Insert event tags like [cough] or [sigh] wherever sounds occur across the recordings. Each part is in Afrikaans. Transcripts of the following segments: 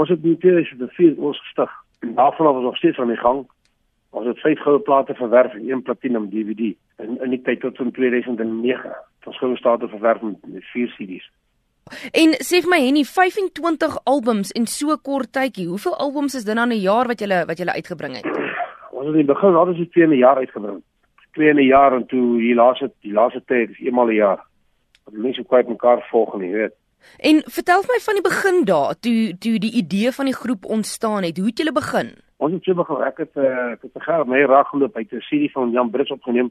Ons het in 2004 ons gestig. En daarvan af was nog steeds aan die gang. Ons het vyf goue plate verwerf en een platinum DVD in in die tyd tot in 2009. Ons goue state verwerf met vier CD's. En sê vir my Henny, 25 albums in so kort tydjie. Hoeveel albums is dit dan 'n jaar wat jy wat jy uitgebring het? Ons het in die begin altyd so twee in 'n jaar uitgebring. Twee in 'n jaar en toe die laaste die laaste tyd is eenmal 'n jaar. Want mense kwyt mekaar volg nie, weet. En vertel my van die begin daar, toe toe die idee van die groep ontstaan het. Hoe het julle begin? Ons het so begin. Ek het uh, ek het gegaan met raak geloop uit 'n serie van Jan Brits opgeneem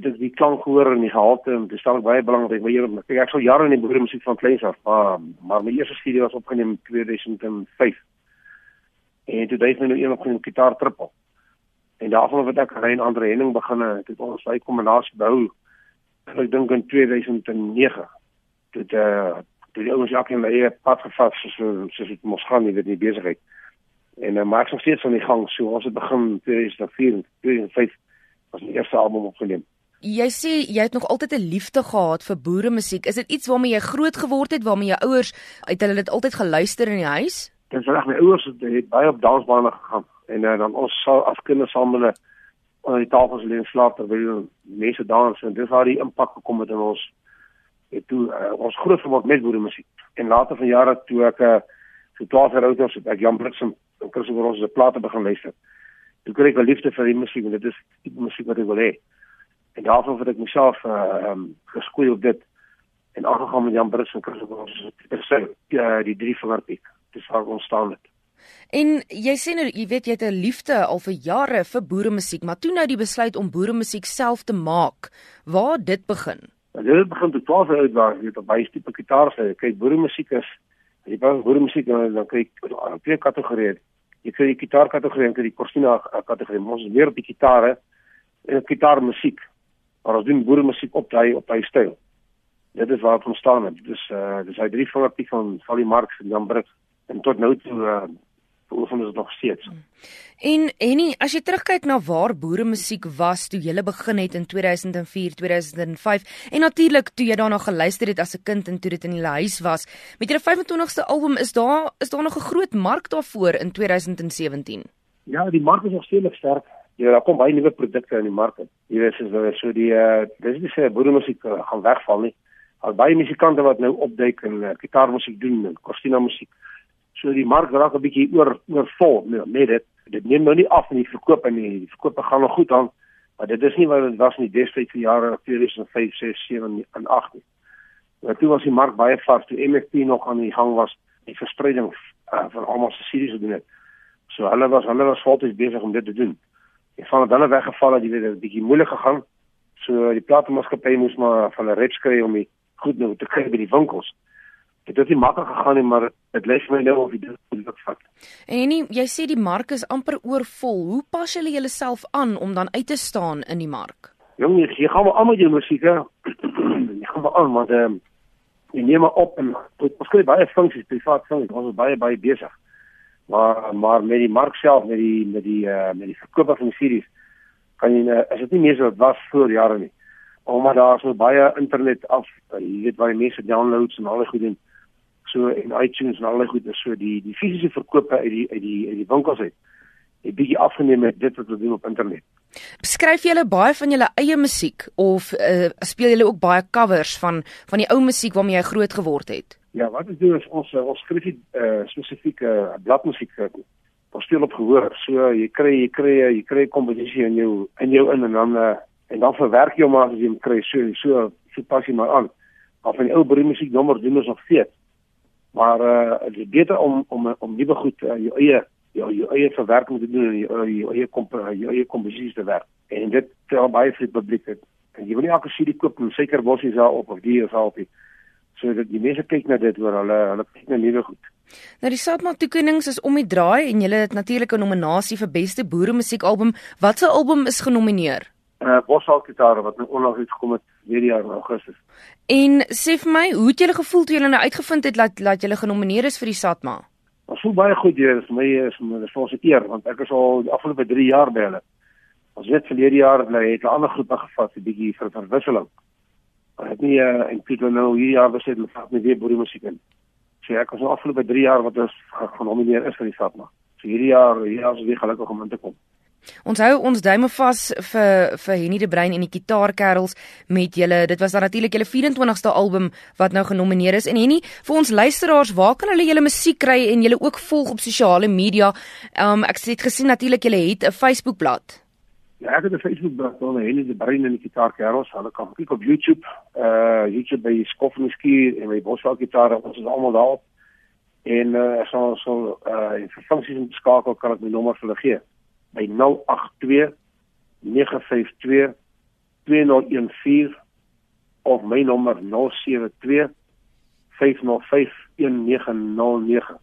dit is die klank gehoor en die gehalte en dit staan baie belangrik want hier kyk ek sou jare in die boere musiek van kleins af maar maar my eerste studie was opgeneem in 2005 en toe het my nou eendag 'n gitaar trippel en daarvan het ek rein ander Henning begin het ons hy kombinasie bou ek dink in 2009 dit eh uh, die ouens jak in die pad gevat so so dit mos gaan nie dit nie besigheid. En uh, maar ek sou steeds aan die gang. So ons het begin 2004 en 2005 was die eerste album opgeneem. Jy sê jy het nog altyd 'n liefde gehad vir boere musiek. Is dit iets waarmee jy groot geword het, waarmee jou ouers uit hulle dit altyd geluister in die huis? Dit is reg, my ouers het, het baie op dansbane gegaan. En uh, dan ons sal as kinders saam hulle aan die tafels lê en slaap terwyl mense dans. En dis waar die impak gekom het in ons het toe uh, ons groot geword met boere musiek. En later van jare toe ek uh, so 12 jaar oud was, het ek Jan Brits en Chris Oros se plate begin luister. Toe kry ek 'n liefde vir die musiek en dit is die musiek wat ek wil hê en daarvan het ek myself uh um, geskoei op dit en aangegaan met Jan Brits en Chris ons sê uh, die drie vingerpiek dis waar ons staan het En jy sê nou jy weet jy het 'n liefde al vir jare vir boere musiek maar toe nou die besluit om boere musiek self te maak waar dit begin Ja, dit begin te 12 uit waar jy op baie tipe gitaar sê kyk boere musiek is jy bou boere musiek dan dan kyk twee kategorieë jy kry die gitaar kategorie en die Corsina kategorie ons is meer op die gitare en op gitaar musiek maar ons doen boere musiek op daai op daai styl. Dit is waar ons staan. Dit is uh dis hy drie vingertjie van Valley Marx en Jan Brits en tot nou toe uh hoe ons nog steeds. En Henny, as jy terugkyk na waar boere musiek was toe jy begin het in 2004, 2005 en natuurlik toe jy daarna geluister het as 'n kind en toe dit in die huis was, met jou 25ste album is daar is daar nog 'n groot mark daarvoor in 2017. Ja, die mark is nog steeds sterk. Ja, daar kom baie nuwe produkte in die mark. Jy weet soos so die uh dis nie sê boeremusiek uh, gaan wegval nie. Al baie musikante wat nou opduik en uh, gitaarmusiek doen en Corstina musiek. So die mark raak 'n bietjie oor oorvol nee, met dit. Dit neem nou nie af in die verkoop en die, die verkope gaan nog goed aan, maar dit is nie wat dit was in die destyds vir jare 2005, 6, 7 en 8 nie. Maar toe was die mark baie vars toe MFP nog aan die gang was die verspreiding uh, van almal se series gedoen het. So hulle was hulle was voltyds besig om dit te doen en van hulle weggeval het, jy weet, dit het bietjie moeilik gegaan. So die platemaatskappy moes maar van 'n reps kry om die goed nou te kry by die winkels. Dit het nie maklik gegaan nie, maar dit lê vir my nou of dit lukt vat. En nie, jy sê die mark is amper oorvol. Hoe pas julle julleself aan om dan uit te staan in die mark? Jong, jy gaan maar almal jou musiek, hè. jy gaan maar aan, [clears throat] maar ehm um, jy neem maar op en ons kry baie funksies privaat funksies. Ons is baie baie besig maar maar met die mark self met die met die uh, met die verkoop van die series kan jy uh, is dit nie meer so wat was voor jare nie omdat daar so baie internet af uh, jy weet waar die mense downloads en al die goed doen so en iTunes en al die goed is so die die fisiese verkope uit die uit die uit die winkels uit het bietjie afgeneem met dit wat doen op internet. Beskryf julle baie van julle eie musiek of uh, speel julle ook baie covers van van die ou musiek waarmee jy groot geword het? Ja, wat ons doen is ons eh, ons skryf die uh, spesifieke bladmusiek vir speel op gehoor. So jy kry jy kry jy kry komposisie in jou in jou in en dan uh, en dan verwerk jy hom as jy hom kry so so so pas jy maar aan. Of in ou breë musiek nommer doen ons nog steeds. Maar uh, dit is beter om om om nuwe goed uh, jou eie jou jou eie verwerking te doen en jou, jou eie komp jou eie komposisies te werk. En dit tel baie vir die publiek. En jy wil nie elke CD koop en seker bossies daar op of die is al op nie so dat die mense kyk na dit oor hulle hulle kyk na nuwe goed. Nou die Satma toekennings is om die draai en jy het natuurlik 'n nominasie vir beste boere musiekalbum. Watse album is genomineer? Uh Boshal Gitare wat nou onlangs uitgekom het hierdie jaar in Augustus. En sê vir my, hoe het julle gevoel toe julle nou uitgevind het dat dat julle genomineer is vir die Satma? Ons voel baie goed hier, vir my is dit vir ons 'n eer want ek is al die afgelope 3 jaar by hulle. Ons weet verlede jaar het hulle 'n ander groep gevat, 'n bietjie vir verwisseling. Maar het nie uh, en Pieter nou hier jaar besê met vat met weer boere musiek in. So ek was nou afgelope 3 jaar wat ons genomineer is vir die SATMA. So hierdie jaar, hierdie jaar is weer gelukkig om in te kom. Ons hou ons duime vas vir vir Henny de Bruin en die Gitaarkerels met julle. Dit was dan natuurlik julle 24ste album wat nou genomineer is. En Henny, vir ons luisteraars, waar kan hulle julle musiek kry en julle ook volg op sosiale media? Um ek het gesien natuurlik julle het 'n Facebookblad. Ja, ek het 'n Facebookblad van Henny de Bruin en die Gitaarkerels. Hulle kan kyk op YouTube. Uh YouTube by Skoffenskuur en by Boswel Gitaar. Ons is almal daar. En uh so so uh in te skakel kan ek my nommer vir hulle gee by 082 952 2014 of my nommer 072 505 1909.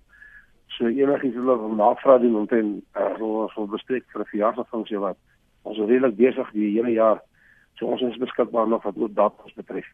So enigiets wat wil navraag doen om ten uh, so so bespreek vir verjaarsdagfunksie wat ons redelik besig die hele jaar. So ons is beskikbaar nog wat ook datums betref.